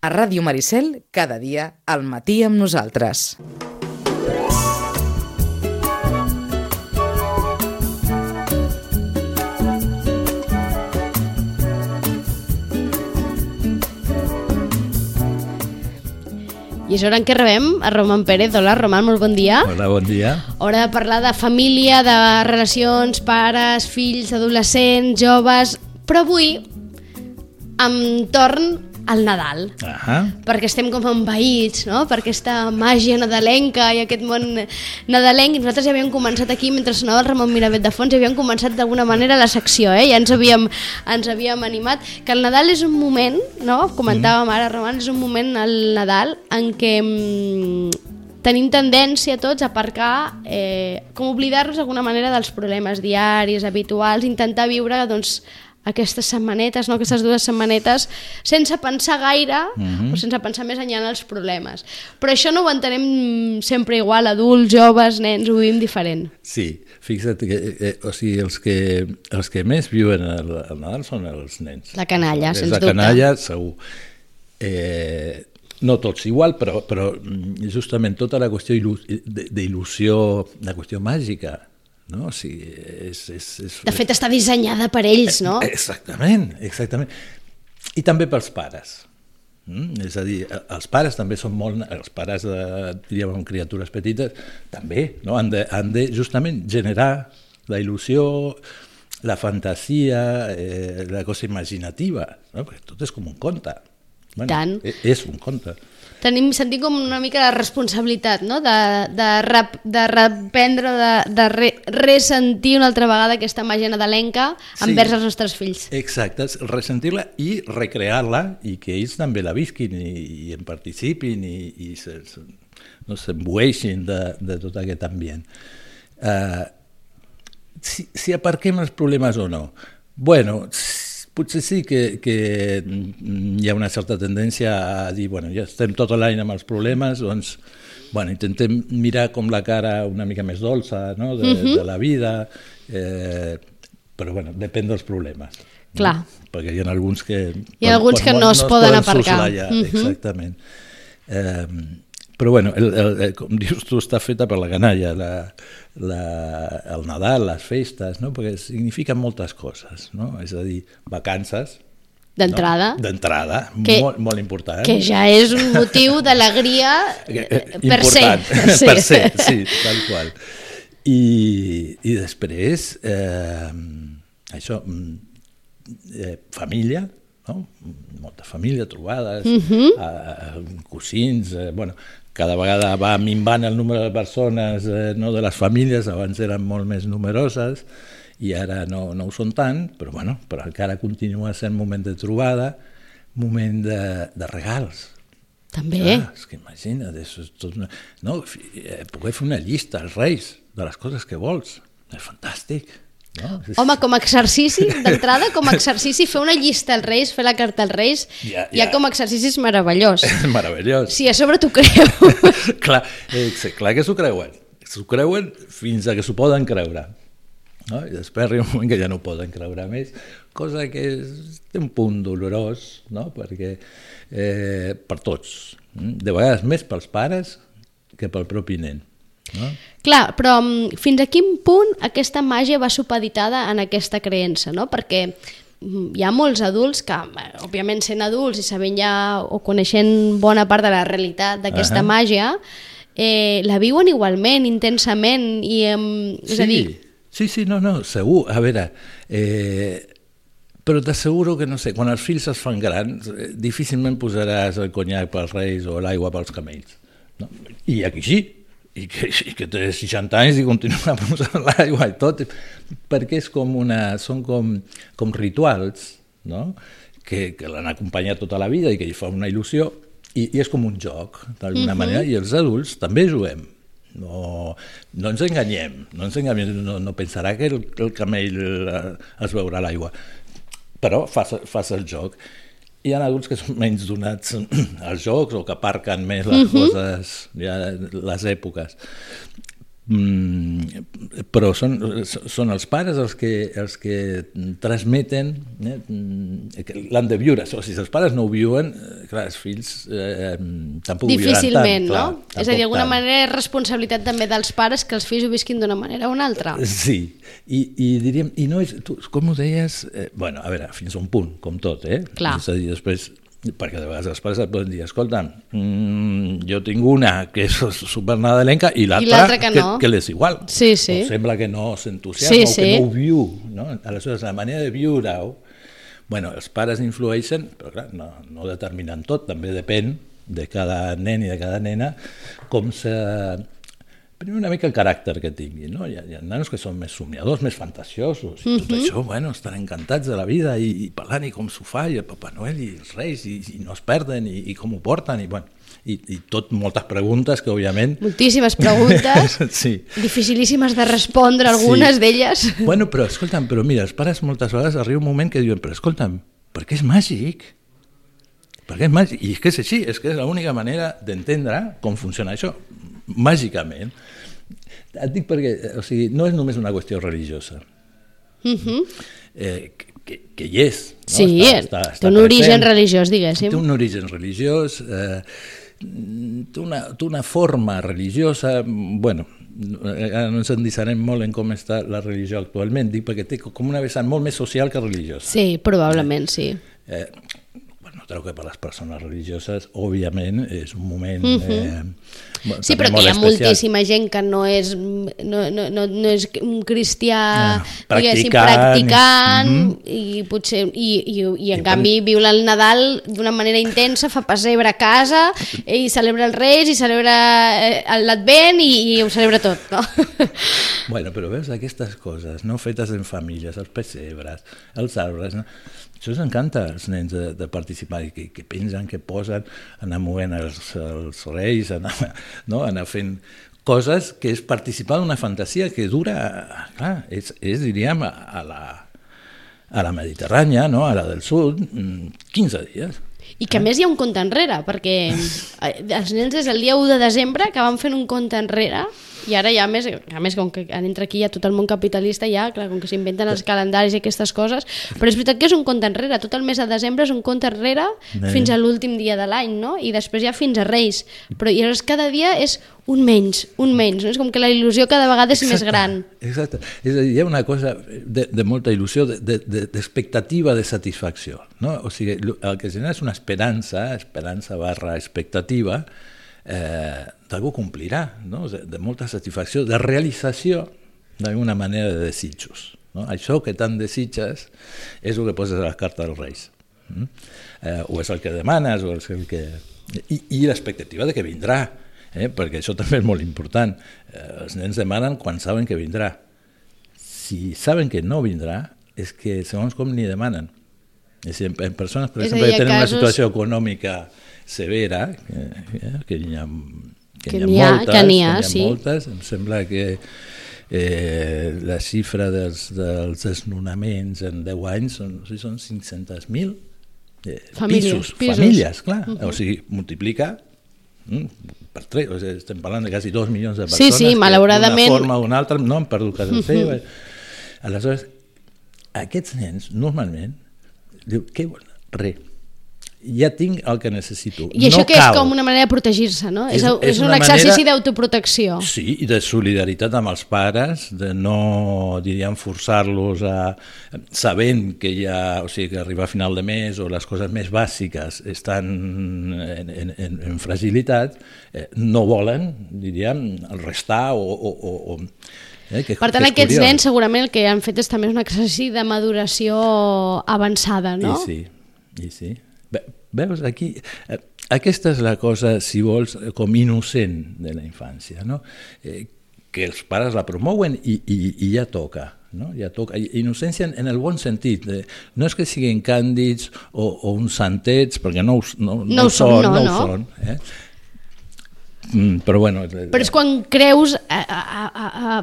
A Ràdio Maricel, cada dia, al matí amb nosaltres. I és hora en què rebem a Roman Pérez. Hola, Roman, molt bon dia. Hola, bon dia. Hora de parlar de família, de relacions, pares, fills, adolescents, joves... Però avui, amb al Nadal. Ahà. Perquè estem com envaïts, no? Per aquesta màgia nadalenca i aquest món nadalenc. I nosaltres ja havíem començat aquí, mentre sonava el Ramon Miravet de fons, ja havíem començat d'alguna manera la secció, eh? Ja ens havíem, ens havíem animat. Que el Nadal és un moment, no? Comentàvem ara, Roman, és un moment al Nadal en què mm, tenim tendència tots a aparcar, eh, com oblidar-nos d'alguna manera dels problemes diaris, habituals, intentar viure doncs, aquestes setmanetes, no? aquestes dues setmanetes, sense pensar gaire mm -hmm. o sense pensar més enllà en els problemes. Però això no ho entenem sempre igual, adults, joves, nens, ho vivim diferent. Sí, fixa't que, eh, o sigui, els que, els que més viuen el, el Nadal són els nens. La canalla, sens la dubte. canalla, segur. Eh, no tots igual, però, però mm, justament tota la qüestió d'il·lusió, la qüestió màgica, no? O sigui, és, és, és, De fet, està dissenyada per ells, no? Exactament, exactament. I també pels pares. Mm? És a dir, els pares també són molt... Els pares, de, diríem, amb criatures petites, també no? han, de, han de justament generar la il·lusió, la fantasia, eh, la cosa imaginativa, no? perquè tot és com un conte. Bueno, Tant. e- És un conte. Tenim, sentim com una mica la responsabilitat, no? De, de, rep, de reprendre, de, de re, ressentir una altra vegada aquesta màgia nadalenca Sí. envers els nostres fills. Exacte, ressentir-la i recrear-la i que ells també la visquin i, i en participin i, i se, se, no s'embueixin de, de tot aquest ambient. Uh, si, si aparquem els problemes o no? Bueno, s- potser sí que, que mm, hi ha una certa tendència a dir, bueno, ja estem tot l'any amb els problemes, doncs bueno, intentem mirar com la cara una mica més dolça no? de, de la vida, eh, però bueno, depèn dels problemes. Clar. No? Perquè hi ha alguns que... Hi ha alguns que no es poden aparcar. soslayar, Mhm. Exactament. Eh, però bueno, el, el, el, com dius tu, està feta per la canalla, la, la, el Nadal, les festes, no? perquè signifiquen moltes coses, no? és a dir, vacances, D'entrada, no? d'entrada, molt, molt important. que ja és un motiu d'alegria Eh, eh, eh, per ser. important, per ser, sí, tal qual. I, i després, eh, això, mm, eh, família, no? molta família, trobades, uh -huh. eh, cosins, eh, bueno, cada vegada va minvant el número de persones eh, no de les famílies, abans eren molt més numeroses, i ara no, no ho són tant, però, bueno, però encara continua sent moment de trobada, moment de, de regals, També. Clar, és que imagina't, és tot una... no, eh, poder fer una llista als reis de les coses que vols, és fantàstic. No? Home, com a exercici, d'entrada, com a exercici, fer una llista als Reis, fer la carta als Reis, ja, Ja, ja. com a exercici és meravellós. meravellós. Si a sobre t'ho creu. clar, eh, clar que s'ho creuen. S'ho creuen fins a que s'ho poden creure. No? I després arriba un moment que ja no poden creure més, cosa que és, té un punt dolorós, no? perquè eh, per tots, mm? de vegades més pels pares que pel propi nen. No? Clar, però mm, fins a quin punt aquesta màgia va supeditada en aquesta creença, no? Perquè mm, hi ha molts adults que, òbviament sent adults i sabent ja o coneixent bona part de la realitat d'aquesta Ahà. màgia, eh, la viuen igualment, intensament, i eh, és sí, a dir, sí, sí, no, no, segur. A veure, eh, però t'asseguro que, no sé, quan els fills es fan grans, eh, difícilment posaràs el conyac pels reis o l'aigua pels camells. No? I aquí sí, i que, i que té 60 anys i continua posant l'aigua i tot, perquè és com una, són com, com rituals, no? que, que l'han acompanyat tota la vida i que li fa una il·lusió, i, i és com un joc, d'alguna uh -huh. manera, i els adults també juguem. No, no ens enganyem, no ens enganyem, no, no pensarà que el, el camell eh, es veurà l'aigua, però fas, fas el joc. Hi ha adults que són menys donats als jocs o que aparquen més les coses, ja, les èpoques. Mm, però són, són els pares els que, els que transmeten eh, mm, que l'han de viure. O sigui, si els pares no ho viuen, eh, clar, els fills eh, tampoc ho viuran tant. Difícilment, clar, no? És a dir, d'alguna manera és responsabilitat també dels pares que els fills ho visquin d'una manera o una altra. Sí, i, i diríem, i no és, tu, com ho deies? Eh, bueno, a veure, fins a un punt, com tot, eh? Clar. És a dir, després perquè de vegades els pares et poden dir escolta, mm, jo tinc una que és supernadalenca i l'altra que, que, no. que l'és igual Sí, sí. o sembla que no s'entusiasma Sí, o sí. que no ho viu no? aleshores la manera de viure-ho bueno, els pares influeixen però clar, no, no determinen tot també depèn de cada nen i de cada nena com se primer una mica el caràcter que tinguin, no? Hi ha, hi ha nanos que són més somiadors, més fantasiosos, i tot això, bueno, estan encantats de la vida i, i parlant i com s'ho fa, i el Papa Noel i els Reis, i, i no es perden, i, i com ho porten, i bueno, i, i tot moltes preguntes que, òbviament... Moltíssimes preguntes, sí. dificilíssimes de respondre, algunes Sí. d'elles. Bueno, però escolta'm, però mira, els pares moltes vegades arriba un moment que diuen, però escolta'm, perquè és màgic, perquè és màgic, i és que és així, és que és l'única manera d'entendre com funciona això, màgicament. Et dic perquè, o sigui, no és només una qüestió religiosa, Mhm. eh, que, que, hi és. No? Sí, té un origen present. religiós, diguéssim. Té un origen religiós, eh, té, una, té una forma religiosa, bueno, ara no ens endissarem molt en com està la religió actualment, dic perquè té com una vessant molt més social que religiosa. Sí, probablement sí. Eh, bueno, treu que per les persones religioses, òbviament, és un moment... eh, bueno. Sí, però que hi ha especial. moltíssima gent que no és, no, no, no, no és un cristià, Ah, practicant, practicant, mhm. i potser i, i, i en I canvi viu el Nadal d'una manera intensa, fa pessebre a casa, i celebra els Reis, i celebra eh, l'Advent, i, i ho celebra tot, no? Bueno, però veus aquestes coses, no fetes en famílies, els pessebres, els arbres, no? Això els encanta als nens de, de participar, que, que pensen, que posen, anar movent els, els reis, anar, no? anar fent coses que és participar d'una fantasia que dura, clar, és, és diríem, a, la, a la Mediterrània, no? a la del sud, mm, 15 dies. I que a més hi ha un compte enrere, perquè eh, els nens des del dia 1 de desembre que van fent un compte enrere i ara ja més, a més com que entra aquí ja tot el món capitalista ja, clar, com que s'inventen els calendaris i aquestes coses, però és veritat que és un compte enrere, tot el mes de desembre és un compte enrere Bé. fins a l'últim dia de l'any, no? I després ja fins a Reis, però i llavors cada dia és un menys, un menys, no? És com que la il·lusió cada vegada és més gran. Exacte. És a dir, hi ha una cosa de, de molta il·lusió, d'expectativa de, de, de satisfacció. No? O sigui, el que genera és una esperança, esperança barra expectativa, eh, d'algú complirà, no? de, de molta satisfacció, de realització d'alguna manera de desitjos. No? Això que tant desitges és el que poses a la carta dels Reis. Mm? Eh, o és el que demanes, o és el que... I, i l'expectativa de que vindrà, eh? perquè això també és molt important. Eh, els nens demanen quan saben que vindrà. Si saben que no vindrà, és que segons com ni demanen. És a dir, en persones, per exemple, que tenen casos- una situació econòmica severa, que, eh, que n'hi ha, que Que n'hi ha ha, moltes, que n'hi ha, que sí. moltes, em sembla que eh, la xifra dels, dels desnonaments en 10 anys són, o sigui, són 500.000 eh, Famílies, pisos, pisos. famílies, clar. Uh -huh. O sigui, multiplica mm, per tres, o sigui, estem parlant de quasi dos milions de Sí, persones sí, que malauradament- d'una forma o una altra no han perdut casa uh -huh. seva. Aleshores, aquests nens, normalment, diu, què volen? Res. Ja tinc el que necessito. I això no que és cal. com una manera de protegir-se, no? És, És- és, un exercici manera- d'autoprotecció. Sí, i de solidaritat amb els pares, de no, diríem, forçar-los a... sabent que ja, o sigui, que arriba a final de mes o les coses més bàsiques estan en, en, en, en fragilitat, eh, no volen, diríem, restar o... o, o, o eh, que, Per tant, que aquests curiós. nens segurament el que han fet és també un exercici de maduració avançada, no? I sí, i sí. Ve- Veus, aquí... eh, Aquesta és la cosa, si vols, eh, com innocent de la infància, no? Eh, que els pares la promouen i, i, i ja toca. No? Ja toca. Innocència en, en el bon sentit. De, no és que siguin càndids o, o uns santets, perquè no, ho s- no, No ho són, no, no, no. Ho són, eh? Mm, però bueno... Però és quan creus, a, a, a, a,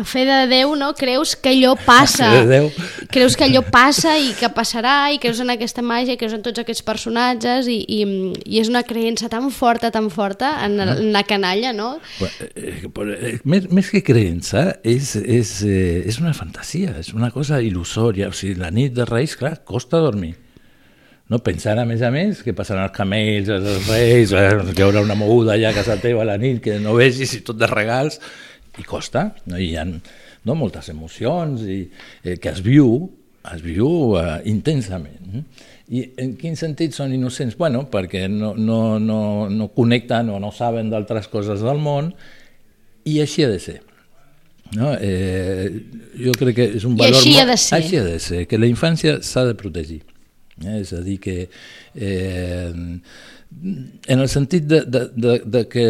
a fe de Déu, no? creus que allò passa. A fe de Déu. Creus que allò passa i que passarà i creus en aquesta màgia, creus en tots aquests personatges i, i, i és una creença tan forta, tan forta en, en la canalla, no? Eh, eh, més, més que creença, és, és, eh, és una fantasia, és una cosa il·lusòria. O sigui, la nit de Reis, clar, costa dormir. No? Pensant, a més a més, que passaran els camells, els reis, eh, que hi haurà una moguda allà a casa teva a la nit, que no vegis i tot de regals, i costa, no? hi ha no, moltes emocions i, eh, que es viu, es viu eh, intensament. I en quin sentit són innocents? Bueno, perquè no, no, no, no connecten o no saben d'altres coses del món i així ha de ser. No? Eh, jo crec que és un valor... I així ha de ser. Així ha de ser, que la infància s'ha de protegir. Eh? És a dir, que eh, en el sentit de, de, de, de que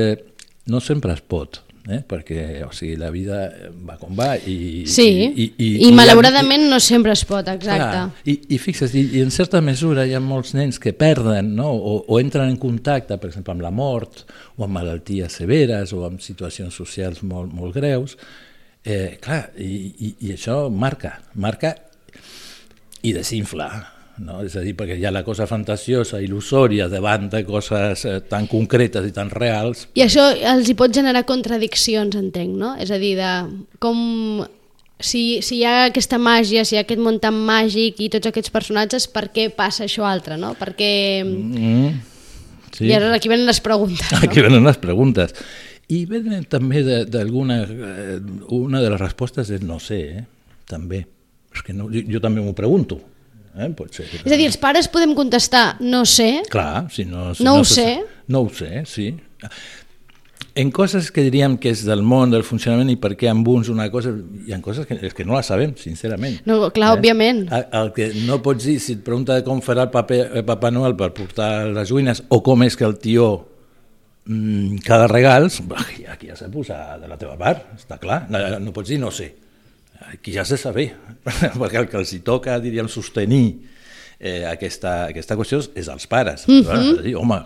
no sempre es pot, eh? perquè o sigui, la vida va com va i, sí, i, i, i, i malauradament i, no sempre es pot, exacte clar, i, i fixa't, i, i en certa mesura hi ha molts nens que perden no? o, o entren en contacte per exemple amb la mort o amb malalties severes o amb situacions socials molt, molt greus eh, clar, i, i, i això marca marca i desinfla no? és a dir, perquè hi ha la cosa fantasiosa, il·lusòria, davant de coses eh, tan concretes i tan reals. I això els hi pot generar contradiccions, entenc, no? És a dir, de com si, si hi ha aquesta màgia, si hi ha aquest món tan màgic i tots aquests personatges, per què passa això altre, no? Perquè... Mm, sí. I ara aquí venen les preguntes. No? Aquí venen les preguntes. I venen també d'alguna... Eh, una de les respostes és no sé, eh? també. És que no, jo, jo també m'ho pregunto Eh? Pot ser és a dir, els pares podem contestar no sé, Clar, si no, si no, no ho sé. No ho sé, sí. En coses que diríem que és del món, del funcionament i per què amb uns una cosa, hi ha coses que, és que no la sabem, sincerament. No, clar, eh? òbviament. El, el que no pots dir, si et pregunta com farà el, paper, el Papa Noel per portar les joguines o com és que el tió mmm, cada regals, aquí ja s'ha posat de la teva part, està clar. No, no pots dir no sé aquí ja se saber, perquè el que els hi toca, diríem, sostenir eh, aquesta, aquesta qüestió és als pares. Mm -hmm. Dir, home,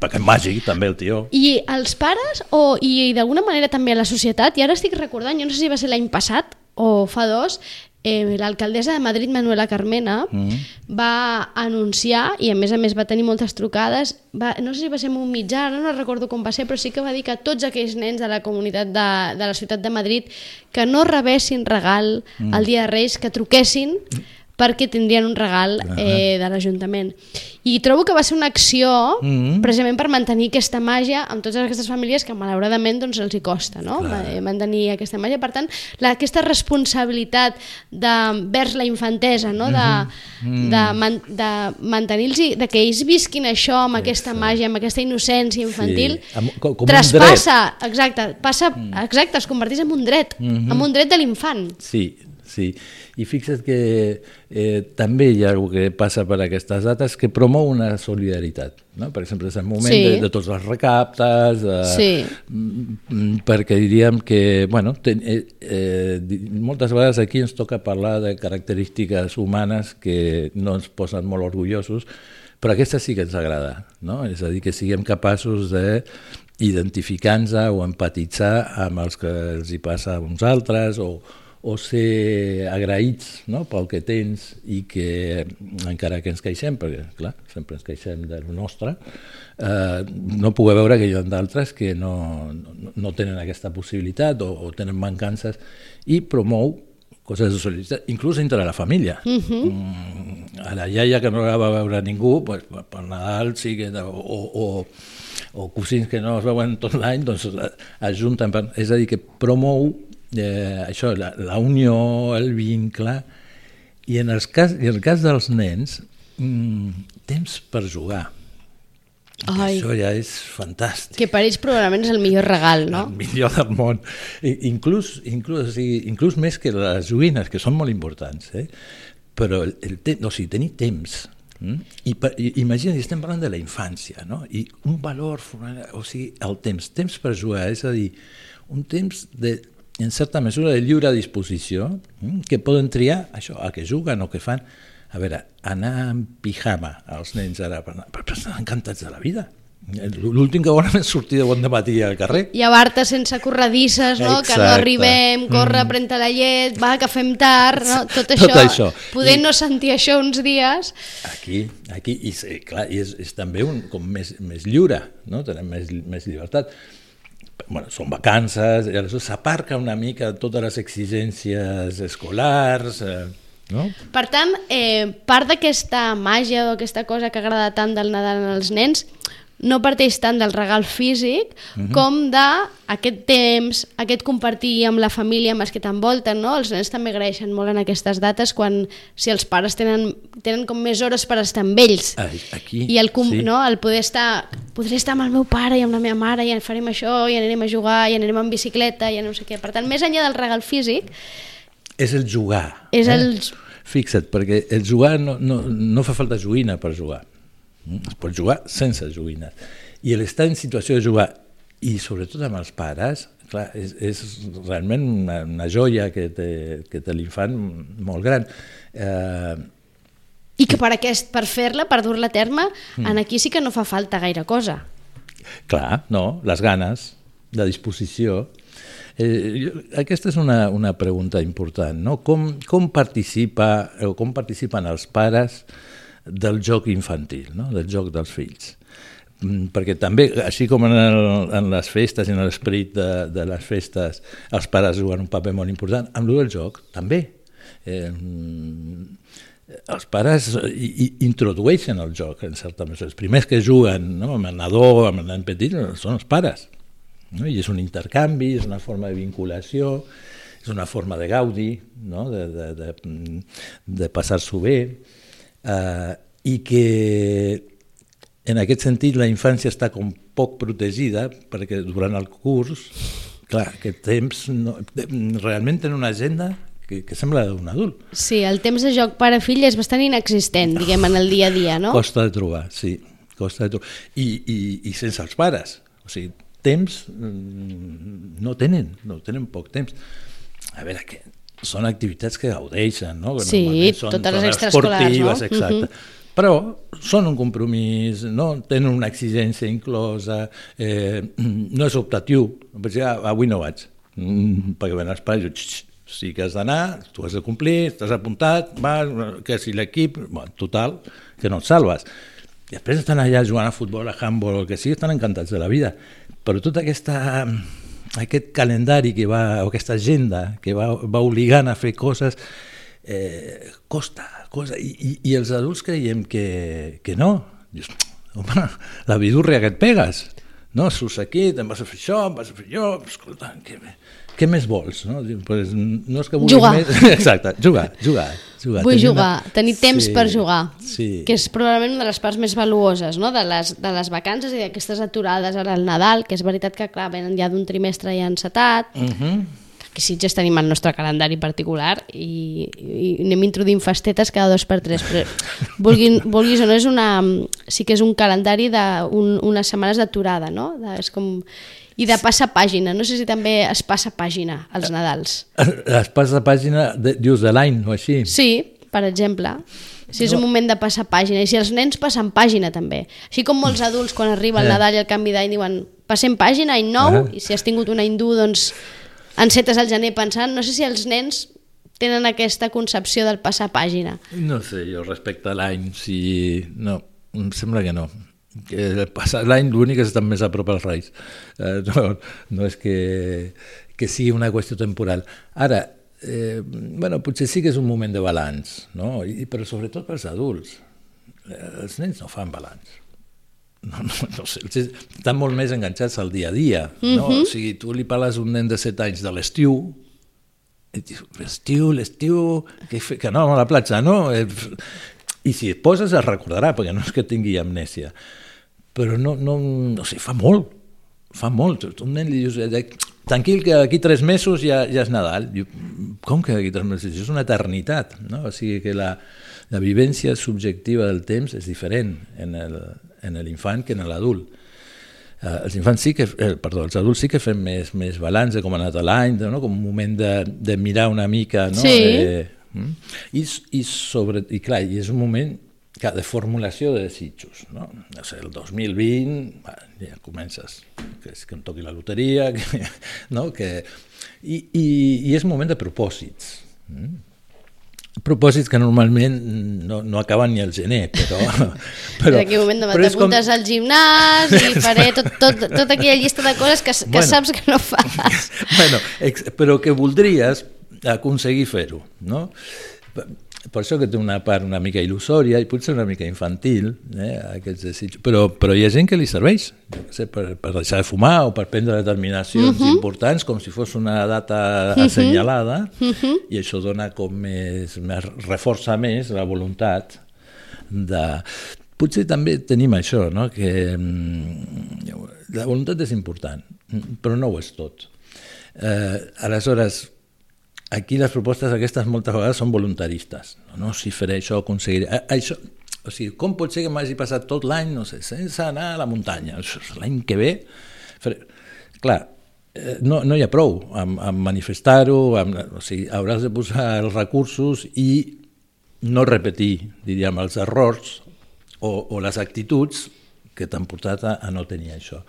perquè és màgic també el tio. I els pares o, i d'alguna manera també a la societat, i ara estic recordant, jo no sé si va ser l'any passat o fa dos, eh, l'alcaldessa de Madrid, Manuela Carmena, mm va anunciar, i a més a més va tenir moltes trucades, va, no sé si va ser un mitjà, no, no recordo com va ser, però sí que va dir que tots aquells nens de la comunitat de, de la ciutat de Madrid que no rebessin regal mm. el dia de Reis, que truquessin perquè tindrien un regal eh, de l'Ajuntament. I trobo que va ser una acció mm -hmm. precisament per mantenir aquesta màgia amb totes aquestes famílies que malauradament doncs, els hi costa no? Clar. mantenir aquesta màgia. Per tant, la, aquesta responsabilitat de, vers la infantesa, no? de, mm -hmm. de, man, de mantenir-los, de que ells visquin això amb sí, aquesta màgia, amb aquesta innocència infantil, sí. com, com traspassa, exacte, passa, mm. exacte, es converteix en un dret, mm -hmm. en un dret de l'infant. Sí, sí. I fixa't que eh, també hi ha alguna que passa per aquestes dates que promou una solidaritat. No? Per exemple, és el moment sí. de, de tots els recaptes, de, sí. Mm, perquè diríem que, bueno, ten, eh, eh, moltes vegades aquí ens toca parlar de característiques humanes que no ens posen molt orgullosos, però aquesta sí que ens agrada, no? és a dir, que siguem capaços de identificar-nos o empatitzar amb els que els hi passa a uns altres o, o ser agraïts no? pel que tens i que encara que ens queixem, perquè clar, sempre ens queixem del nostre, eh, no poder veure que hi ha d'altres que no, no, no tenen aquesta possibilitat o, o tenen mancances i promou coses de solidaritat, inclús entre la família. Uh -huh. mm, a la iaia que no la va veure ningú, pues, per Nadal sí que... O, o, o cosins que no es veuen tot l'any, doncs es junten. Per, és a dir, que promou eh, això, la, la unió, el vincle, i en, els cas, en el cas dels nens, mm, temps per jugar. Ai, això ja és fantàstic. Que per ells probablement és el millor regal, no? El millor del món. I, inclús, inclús, o sigui, inclús més que les joguines, que són molt importants, eh? però el, el te o sigui, tenir temps, Mm? I, per, i imagina't, estem parlant de la infància, no? I un valor, o sigui, el temps, temps per jugar, és a dir, un temps de en certa mesura de lliure disposició, mm, que poden triar això, a què juguen o què fan. A veure, anar en pijama als nens ara, però, però estan encantats de la vida. L'últim que volen és sortir de bon matí al carrer. Llevar-te sense corredisses, no? que no Exacte. arribem, corre, mm. pren-te la llet, va, que fem tard, no? tot Tot això. això. Poder I- no sentir això uns dies... Aquí, aquí i, sí, clar, i és, és també un, com més, més lliure, no? tenem més, més llibertat. Bueno, són vacances, i aleshores s'aparca una mica totes les exigències escolars, eh, no? Per tant, eh, part d'aquesta màgia o aquesta cosa que agrada tant del Nadal als nens no parteix tant del regal físic uh -huh. com d'aquest temps, aquest compartir amb la família, amb els que t'envolten, no? Els nens també agraeixen molt en aquestes dates quan si els pares tenen, tenen com més hores per estar amb ells. Ai, Aquí, I el, com, sí. no, el poder estar, podré estar amb el meu pare i amb la meva mare i farem això, i anirem a jugar, i anirem en bicicleta, i no sé què. Per tant, més enllà del regal físic, És el jugar. És eh? el- Fixa't, perquè el jugar no, no, no fa falta joguina per jugar. Mm? Es pot jugar sense joguines. I l'estar en situació de jugar, i sobretot amb els pares, clar, és, és realment una, una joia que té, que té l'infant molt gran. Eh, i que per, aquest, per fer-la, per dur-la a terme, mm. en aquí sí que no fa falta gaire cosa. Clar, no, les ganes, la disposició. Eh, jo, aquesta és una, una pregunta important, no? Com, com, participa, o com participen els pares del joc infantil, no? del joc dels fills? Mm, Perquè també, així com en, el, en les festes i en l'esperit de, de les festes, els pares juguen un paper molt important, amb el del joc també. Eh, els pares i introdueixen el joc, en certa mesura. Els primers que juguen no, amb el nadó, amb el nen petit, són els pares. No? I és un intercanvi, és una forma de vinculació, és una forma de gaudi, no? de, de, de, de passar-s'ho bé, eh, i que en aquest sentit la infància està com poc protegida perquè durant el curs, clar, aquest temps no, realment tenen una agenda que, que sembla d'un adult. Sí, el temps de joc pare-fill és bastant inexistent, diguem, en el dia a dia, no? Costa de trobar, sí, costa de trobar. I, i, i sense els pares, o sigui, temps mm, no tenen, no tenen poc temps. A veure, que són activitats que gaudeixen, no? Que Sí, són, totes les extraescolars, no? Exacte. Mhm. Però són un compromís, no? tenen una exigència inclosa, eh, no és optatiu, vaig dir, ah, avui no vaig, mm, perquè ven els pares, xix, sí que has d'anar, tu has de complir, t'has apuntat, vas, que si l'equip, bueno, total, que no et salves. I després estan allà jugant a futbol, a handball, el que sigui, estan encantats de la vida. Però tota aquesta, aquest calendari que va, o aquesta agenda que va, va obligant a fer coses, eh, costa, costa. I, i, I els adults creiem que, que no. Dius, home, la vidúrria que et pegues. No, surts aquí, te'n vas a fer això, em vas a fer allò, escolta, què, què més vols? No, pues, no és que vulguis Jugar. més... Exacte, jugar, jugar. Jugar. Vull Tenir jugar, tenir temps Sí, per jugar, Sí. que és probablement una de les parts més valuoses no? de, les, de les vacances i d'aquestes aturades ara al Nadal, que és veritat que clar, venen ja d'un trimestre ja encetat, Uh -huh. Que ja tenim el nostre calendari particular i, i anem introduint festetes cada dos per tres, però vulguin, vulguis o no, és una, sí que és un calendari d'unes un, setmanes d'aturada, no? De, és com, I de passar pàgina, no sé si també es passa pàgina als Nadals. Es passa pàgina, de, dius, de l'any o així? Sí, per exemple. Si és un moment de passar pàgina. I si els nens passen pàgina, també. Així com molts adults, quan arriba el Eh. Nadal i el canvi d'any, diuen passem pàgina, any nou, Ah. i si has tingut un any dur, doncs encetes al gener pensant. No sé si els nens tenen aquesta concepció del passar pàgina. No sé, jo respecte a l'any, si... No, em sembla que no. Que passar l'any l'únic és estar més a prop als Reis. Eh, no, no és que, que sigui una qüestió temporal. Ara, eh, bueno, potser sí que és un moment de balanç, no? I, però sobretot pels adults. Eh, els nens no fan balanç. No, no, no sé, estan molt més enganxats al dia a dia. No? O sigui, tu li parles a un nen de 7 anys de l'estiu, i dius, l'estiu, l'estiu, que, que no a la platja, no? Eh, I si et poses es recordarà, perquè no és que tingui amnèsia. Però no, no, no sé, fa molt, fa molt. Un nen li dius, eh, tranquil, que d'aquí tres mesos ja, ja és Nadal. Diu, com que d'aquí tres mesos? És una eternitat, no? O sigui que la, la vivència subjectiva del temps és diferent en el, en l'infant que en l'adult. Eh, els infants sí que, eh, perdó, els adults sí que fem més, més balanç de com ha anat l'any, no? com un moment de, de mirar una mica, no? Sí. Eh, mm? I, i, sobre, i clar, i és un moment que de formulació de desitjos. No? no sé, el 2020 va, ja comences que, que em toqui la loteria, que, no? que, i, i, i és moment de propòsits. Mm? Propòsits que normalment no, no acaben ni al gener, però... però en aquell moment t'apuntes com... al gimnàs i faré tot, tot, tota aquella llista de coses que, que bueno, saps que no fas. bueno, però que voldries aconseguir fer-ho, no? Per això que té una part una mica il·lusòria i potser una mica infantil, eh, aquests desitjos, però, però hi ha gent que li serveix sé, per, per deixar de fumar o per prendre determinacions uh. -huh. importants com si fos una data mhm. assenyalada uh -huh. i això dona com més, més reforça més la voluntat de... Potser també tenim això, no? que mm, la voluntat és important, però no ho és tot. Eh, aleshores, aquí les propostes aquestes moltes vegades són voluntaristes. No, no si faré això, aconseguiré... Això, o sigui, com pot ser que m'hagi passat tot l'any, no sé, sense anar a la muntanya? L'any que ve... Faré... Clar, eh, no, no hi ha prou amb, amb manifestar-ho, o sigui, hauràs de posar els recursos i no repetir, diríem, els errors o, o les actituds que t'han portat a, a no tenir això.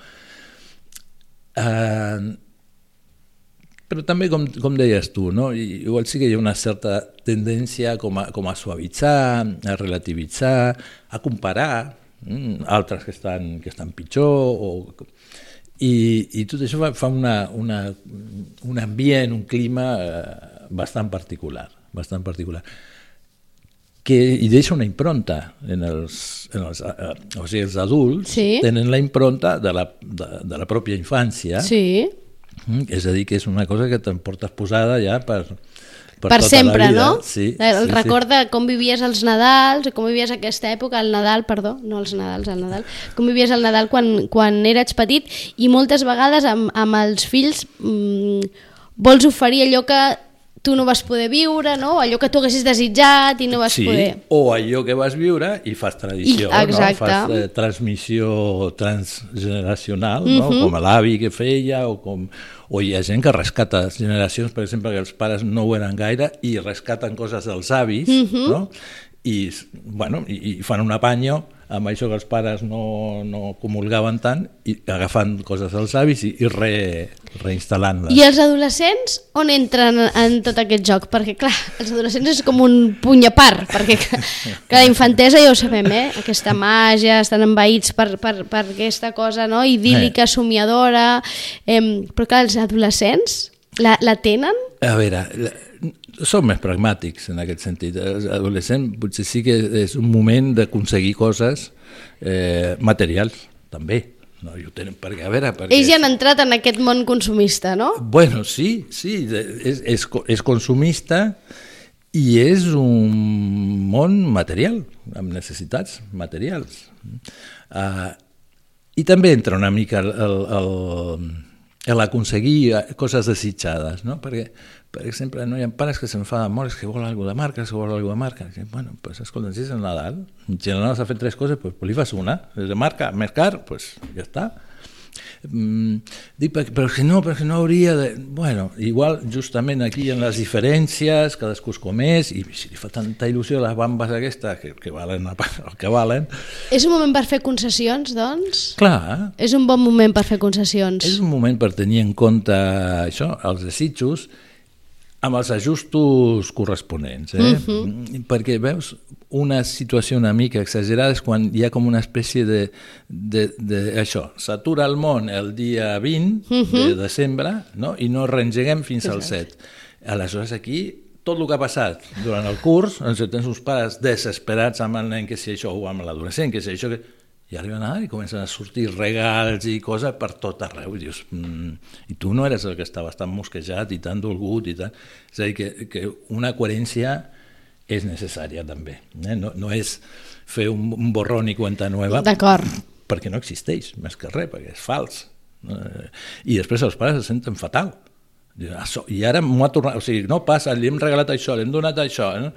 Eh, però també, com, com deies tu, no? I, igual sí que hi ha una certa tendència com a, com a suavitzar, a relativitzar, a comparar mm, altres que estan, que estan pitjor, o, i, i tot això fa, una, una, un ambient, un clima eh, bastant particular, bastant particular que hi deixa una impronta en els, en els, eh, o sigui, els adults sí. tenen la impronta de la, de, de la pròpia infància sí Mm, és a dir, que és una cosa que te'n portes posada ja per, per, per tota sempre, no? Sí, el sí, record de com vivies els Nadals, com vivies aquesta època, el Nadal, perdó, no els Nadals, el Nadal, com vivies el Nadal quan, quan eres petit i moltes vegades amb, amb els fills mmm, vols oferir allò que tu no vas poder viure, no? allò que tu haguessis desitjat i no vas sí, poder... o allò que vas viure i fas tradició, I, no? fas eh, transmissió transgeneracional, uh -huh. no? Mhm. com l'avi que feia, o, com, o hi ha gent que rescata generacions, per exemple, que els pares no ho eren gaire i rescaten coses dels avis, uh -huh. no? I, bueno, i, i fan un apanyo amb això que els pares no, no comulgaven tant i agafant coses dels avis i, i re, reinstal·lant-les. I els adolescents on entren en tot aquest joc? Perquè clar, els adolescents és com un puny a part, perquè la infantesa ja ho sabem, eh? aquesta màgia, estan envaïts per, per, per aquesta cosa no? idíl·lica, eh. somiadora, eh, però clar, els adolescents la, la tenen? A veure, la, som més pragmàtics en aquest sentit. Els adolescents potser sí que és un moment d'aconseguir coses eh, materials, també. No, i ho tenen, perquè, a veure, perquè... Ells ja han entrat en aquest món consumista, no? Bueno, sí, sí, és, és, és consumista i és un món material, amb necessitats materials. Uh, I també entra una mica el, el, el, l'aconseguir coses desitjades, no? perquè per exemple, no hi ha pares que s'enfaden molt, és que vol alguna de marca, que vol alguna de marca. I, bueno, pues, escolta, si és el Nadal, si el Nadal s'ha fet tres coses, pues, pues li fas una, és de marca, més car, pues ja està. Mm, dic, però que no, perquè no hauria de... Bueno, igual justament aquí hi ha les diferències, cadascú es comés, i si li fa tanta il·lusió les bambes aquestes, que, que valen el que valen... És un moment per fer concessions, doncs? Clar. És un bon moment per fer concessions. És un moment per tenir en compte això, els desitjos, amb els ajustos corresponents, eh? Uh mhm. -huh. perquè veus una situació una mica exagerada és quan hi ha com una espècie de, de, de això, s'atura el món el dia 20 uh -huh. de mhm. desembre no? i no reengeguem fins al 7. Aleshores aquí tot el que ha passat durant el curs, ens tens uns pares desesperats amb el nen que si això o amb l'adolescent, que si això que i arriben a i comencen a sortir regals i coses per tot arreu. I dius, mm, i tu no eres el que estaves tan mosquejat i tan dolgut i tant. És a dir, que, que una coherència és necessària també. Eh? No, no és fer un, un borrón i cuenta nueva perquè no existeix, més que res, perquè és fals. I després els pares se senten fatal. I ara m'ho ha tornat, o sigui, no passa, li hem regalat això, li hem donat això, eh?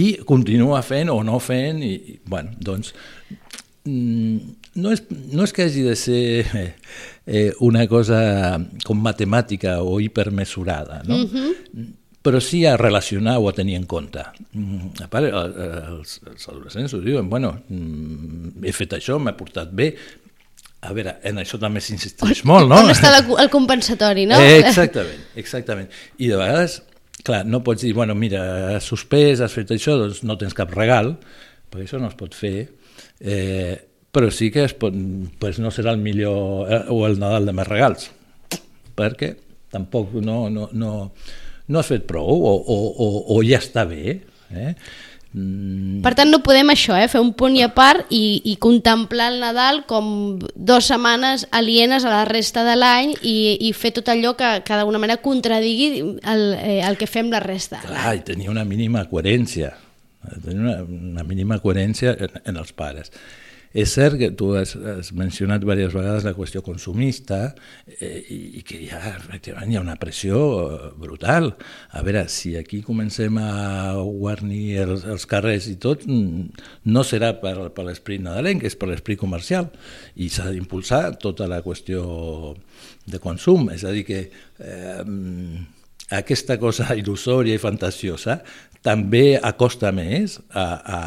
i continua fent o no fent, i, i bueno, doncs no és, no és que hagi de ser eh, una cosa com matemàtica o hipermesurada, no? Uh -huh. però sí a relacionar o a tenir en compte. Mm, a part, els, els adolescents ho diuen, bueno, mm, he fet això, m'ha portat bé, a veure, en això també s'insisteix molt, no? On està la, el compensatori, no? Eh, exactament, exactament. I de vegades, clar, no pots dir, bueno, mira, has suspès, has fet això, doncs no tens cap regal, perquè això no es pot fer, eh, però sí que es pot, pues no serà el millor, eh, o el Nadal de més regals, perquè tampoc no, no, no, no has fet prou, o, o, o, o ja està bé, eh? Mm. Per tant, no podem això, eh? fer un punt i a part i, i contemplar el Nadal com dues setmanes alienes a la resta de l'any i, i fer tot allò que, que d'alguna manera contradigui el, eh, el que fem la resta. Clar, i tenir una mínima coherència, tenir una, una mínima coherència en, en els pares. És cert que tu has, has mencionat diverses vegades la qüestió consumista eh, i, i que hi ha, efectivament, hi ha una pressió eh, brutal. A veure, si aquí comencem a guarnir els, els carrers i tot, no serà per, per l'esperit nadalenc, és per l'esperit comercial i s'ha d'impulsar tota la qüestió de consum. És a dir, que eh, aquesta cosa il·lusòria i fantasiosa també acosta més a, a,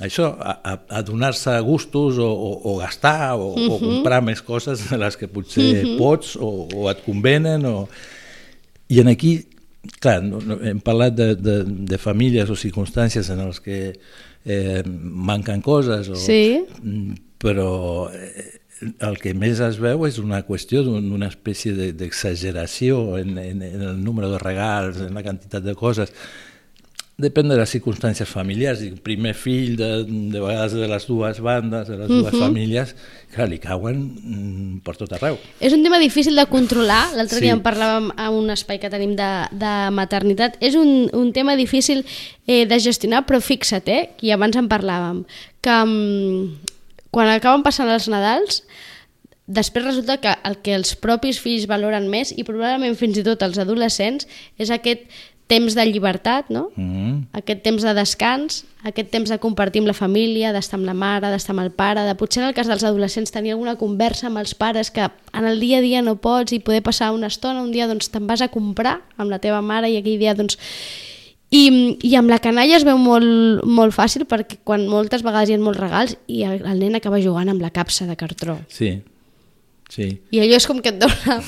a això, a, a donar-se gustos o, o, o gastar o, uh -huh. o comprar més coses de les que potser uh. -huh. pots o, o et convenen. O... I en aquí, clar, no, no, hem parlat de, de, de famílies o circumstàncies en les que eh, manquen coses, o, sí. però eh, el que més es veu és una qüestió d'una espècie d'exageració en, en, en el número de regals, en la quantitat de coses, Depèn de les circumstàncies familiars. El primer fill, de, de vegades de les dues bandes, de les dues uh -huh. famílies, que li cauen mm, per tot arreu. És un tema difícil de controlar. L'altre sí. dia en parlàvem a un espai que tenim de, de maternitat. És un, un tema difícil eh, de gestionar, però fixa't, eh, que abans en parlàvem, que um, quan acaben passant els Nadals, després resulta que el que els propis fills valoren més i probablement fins i tot els adolescents és aquest temps de llibertat, no? Mm -hmm. aquest temps de descans, aquest temps de compartir amb la família, d'estar amb la mare, d'estar amb el pare, de potser en el cas dels adolescents tenir alguna conversa amb els pares que en el dia a dia no pots i poder passar una estona, un dia doncs te'n vas a comprar amb la teva mare i aquell dia doncs i, i amb la canalla es veu molt, molt fàcil perquè quan moltes vegades hi ha molts regals i el, el nen acaba jugant amb la capsa de cartró. Sí, sí. I allò és com que et dona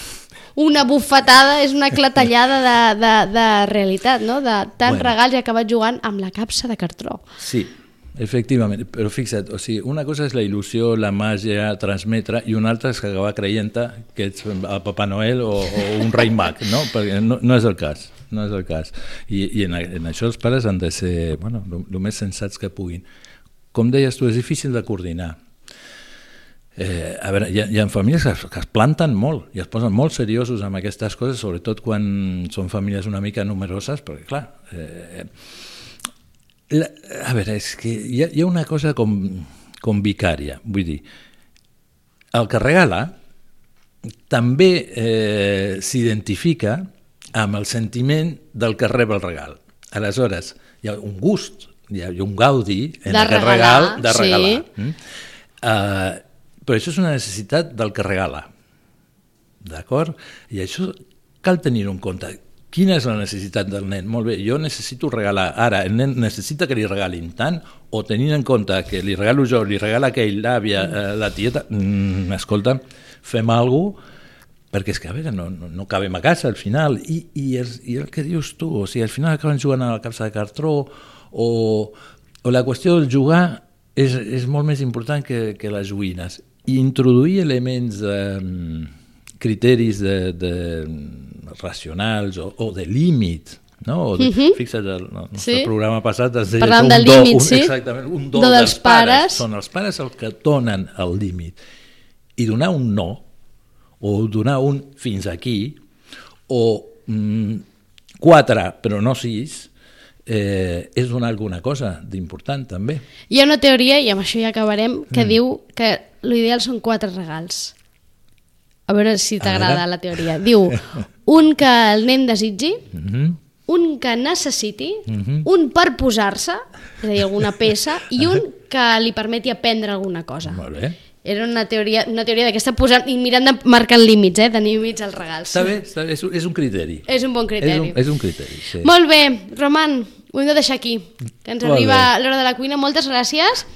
una bufetada, és una clatellada de, de, de realitat, no? De tant bueno. regals i acabat jugant amb la capsa de cartró. Sí, Efectivament, però fixa't, o sigui, una cosa és la il·lusió, la màgia, transmetre, i una altra és que acabar creient que ets el Papa Noel o, o un rei mag, no? Perquè no, no és el cas, no és el cas. I, i en, en això els pares han de ser, bueno, el més sensats que puguin. Com deies tu, és difícil de coordinar, Eh, a veure, hi ha, hi ha famílies que, que es planten molt i es posen molt seriosos amb aquestes coses, sobretot quan són famílies una mica numeroses, perquè clar, eh, la, a veure, és que hi ha, hi ha una cosa com, com vicària, vull dir, el que regala també eh, s'identifica amb el sentiment del que rep el regal. Aleshores, hi ha un gust, hi ha, un gaudi en de aquest regalar, regal de regalar. Sí. Mm? Uh, però això és una necessitat del que regala. D'acord? I això cal tenir en compte. Quina és la necessitat del nen? Molt bé, jo necessito regalar. Ara, el nen necessita que li regalin tant o tenint en compte que li regalo jo, li regala aquell, l'àvia, eh, la tieta... Mm, escolta, fem alguna cosa perquè és que, a veure, no, no, no acabem a casa al final. I, i, el, I el que dius tu, o sigui, al final acaben jugant a la capsa de cartró o, o la qüestió del jugar és, és molt més important que, que les joguines i introduir elements de criteris de, de racionals o, o de límit no? O de, uh -huh. Fixa't, el, el nostre sí. programa passat es deia Parlant un, do, límit, un, sí? exactament, un do, do dels, dels pares. pares. Són els pares els que donen el límit. I donar un no, o donar un fins aquí, o mm, quatre però no sis, eh, és donar alguna cosa d'important també. Hi ha una teoria, i amb això ja acabarem, que mm. diu que l'ideal són quatre regals. A veure si t'agrada la teoria. Diu, un que el nen desitgi, mm -hmm. un que necessiti, mm -hmm. un per posar-se, és a dir, alguna peça, i un que li permeti aprendre alguna cosa. Molt bé. Era una teoria, una teoria d'aquesta posant i mirant de marcar límits, eh? Tenir límits als regals. Està bé, està bé és, un- és un criteri. És un bon criteri. És un, és un criteri, sí. Molt bé, Roman, ho hem de deixar aquí, que ens Molt arriba l'hora de la cuina. Moltes gràcies.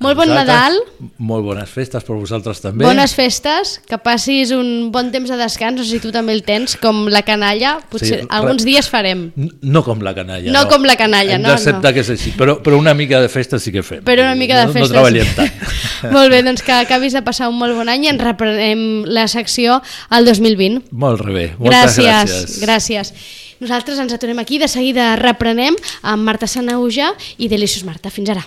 Molt bon Nadal, Molt bones festes per vosaltres també. bones festes, que passis un bon temps de descans, no sé si tu també el tens, com la canalla, potser Sí, alguns dies farem. No com la canalla. No com la canalla, Hem no, d'acceptar no. que és així, però, però una mica de festa sí que fem. Però una mica de no, festes. No treballem tant. molt bé, doncs que acabis de passar un molt bon any i ens reprenem la secció al 2020. Molt bé, moltes gràcies. gràcies. Nosaltres ens aturem aquí, de seguida reprenem amb Marta Sanauja i Delicious Marta. Fins ara.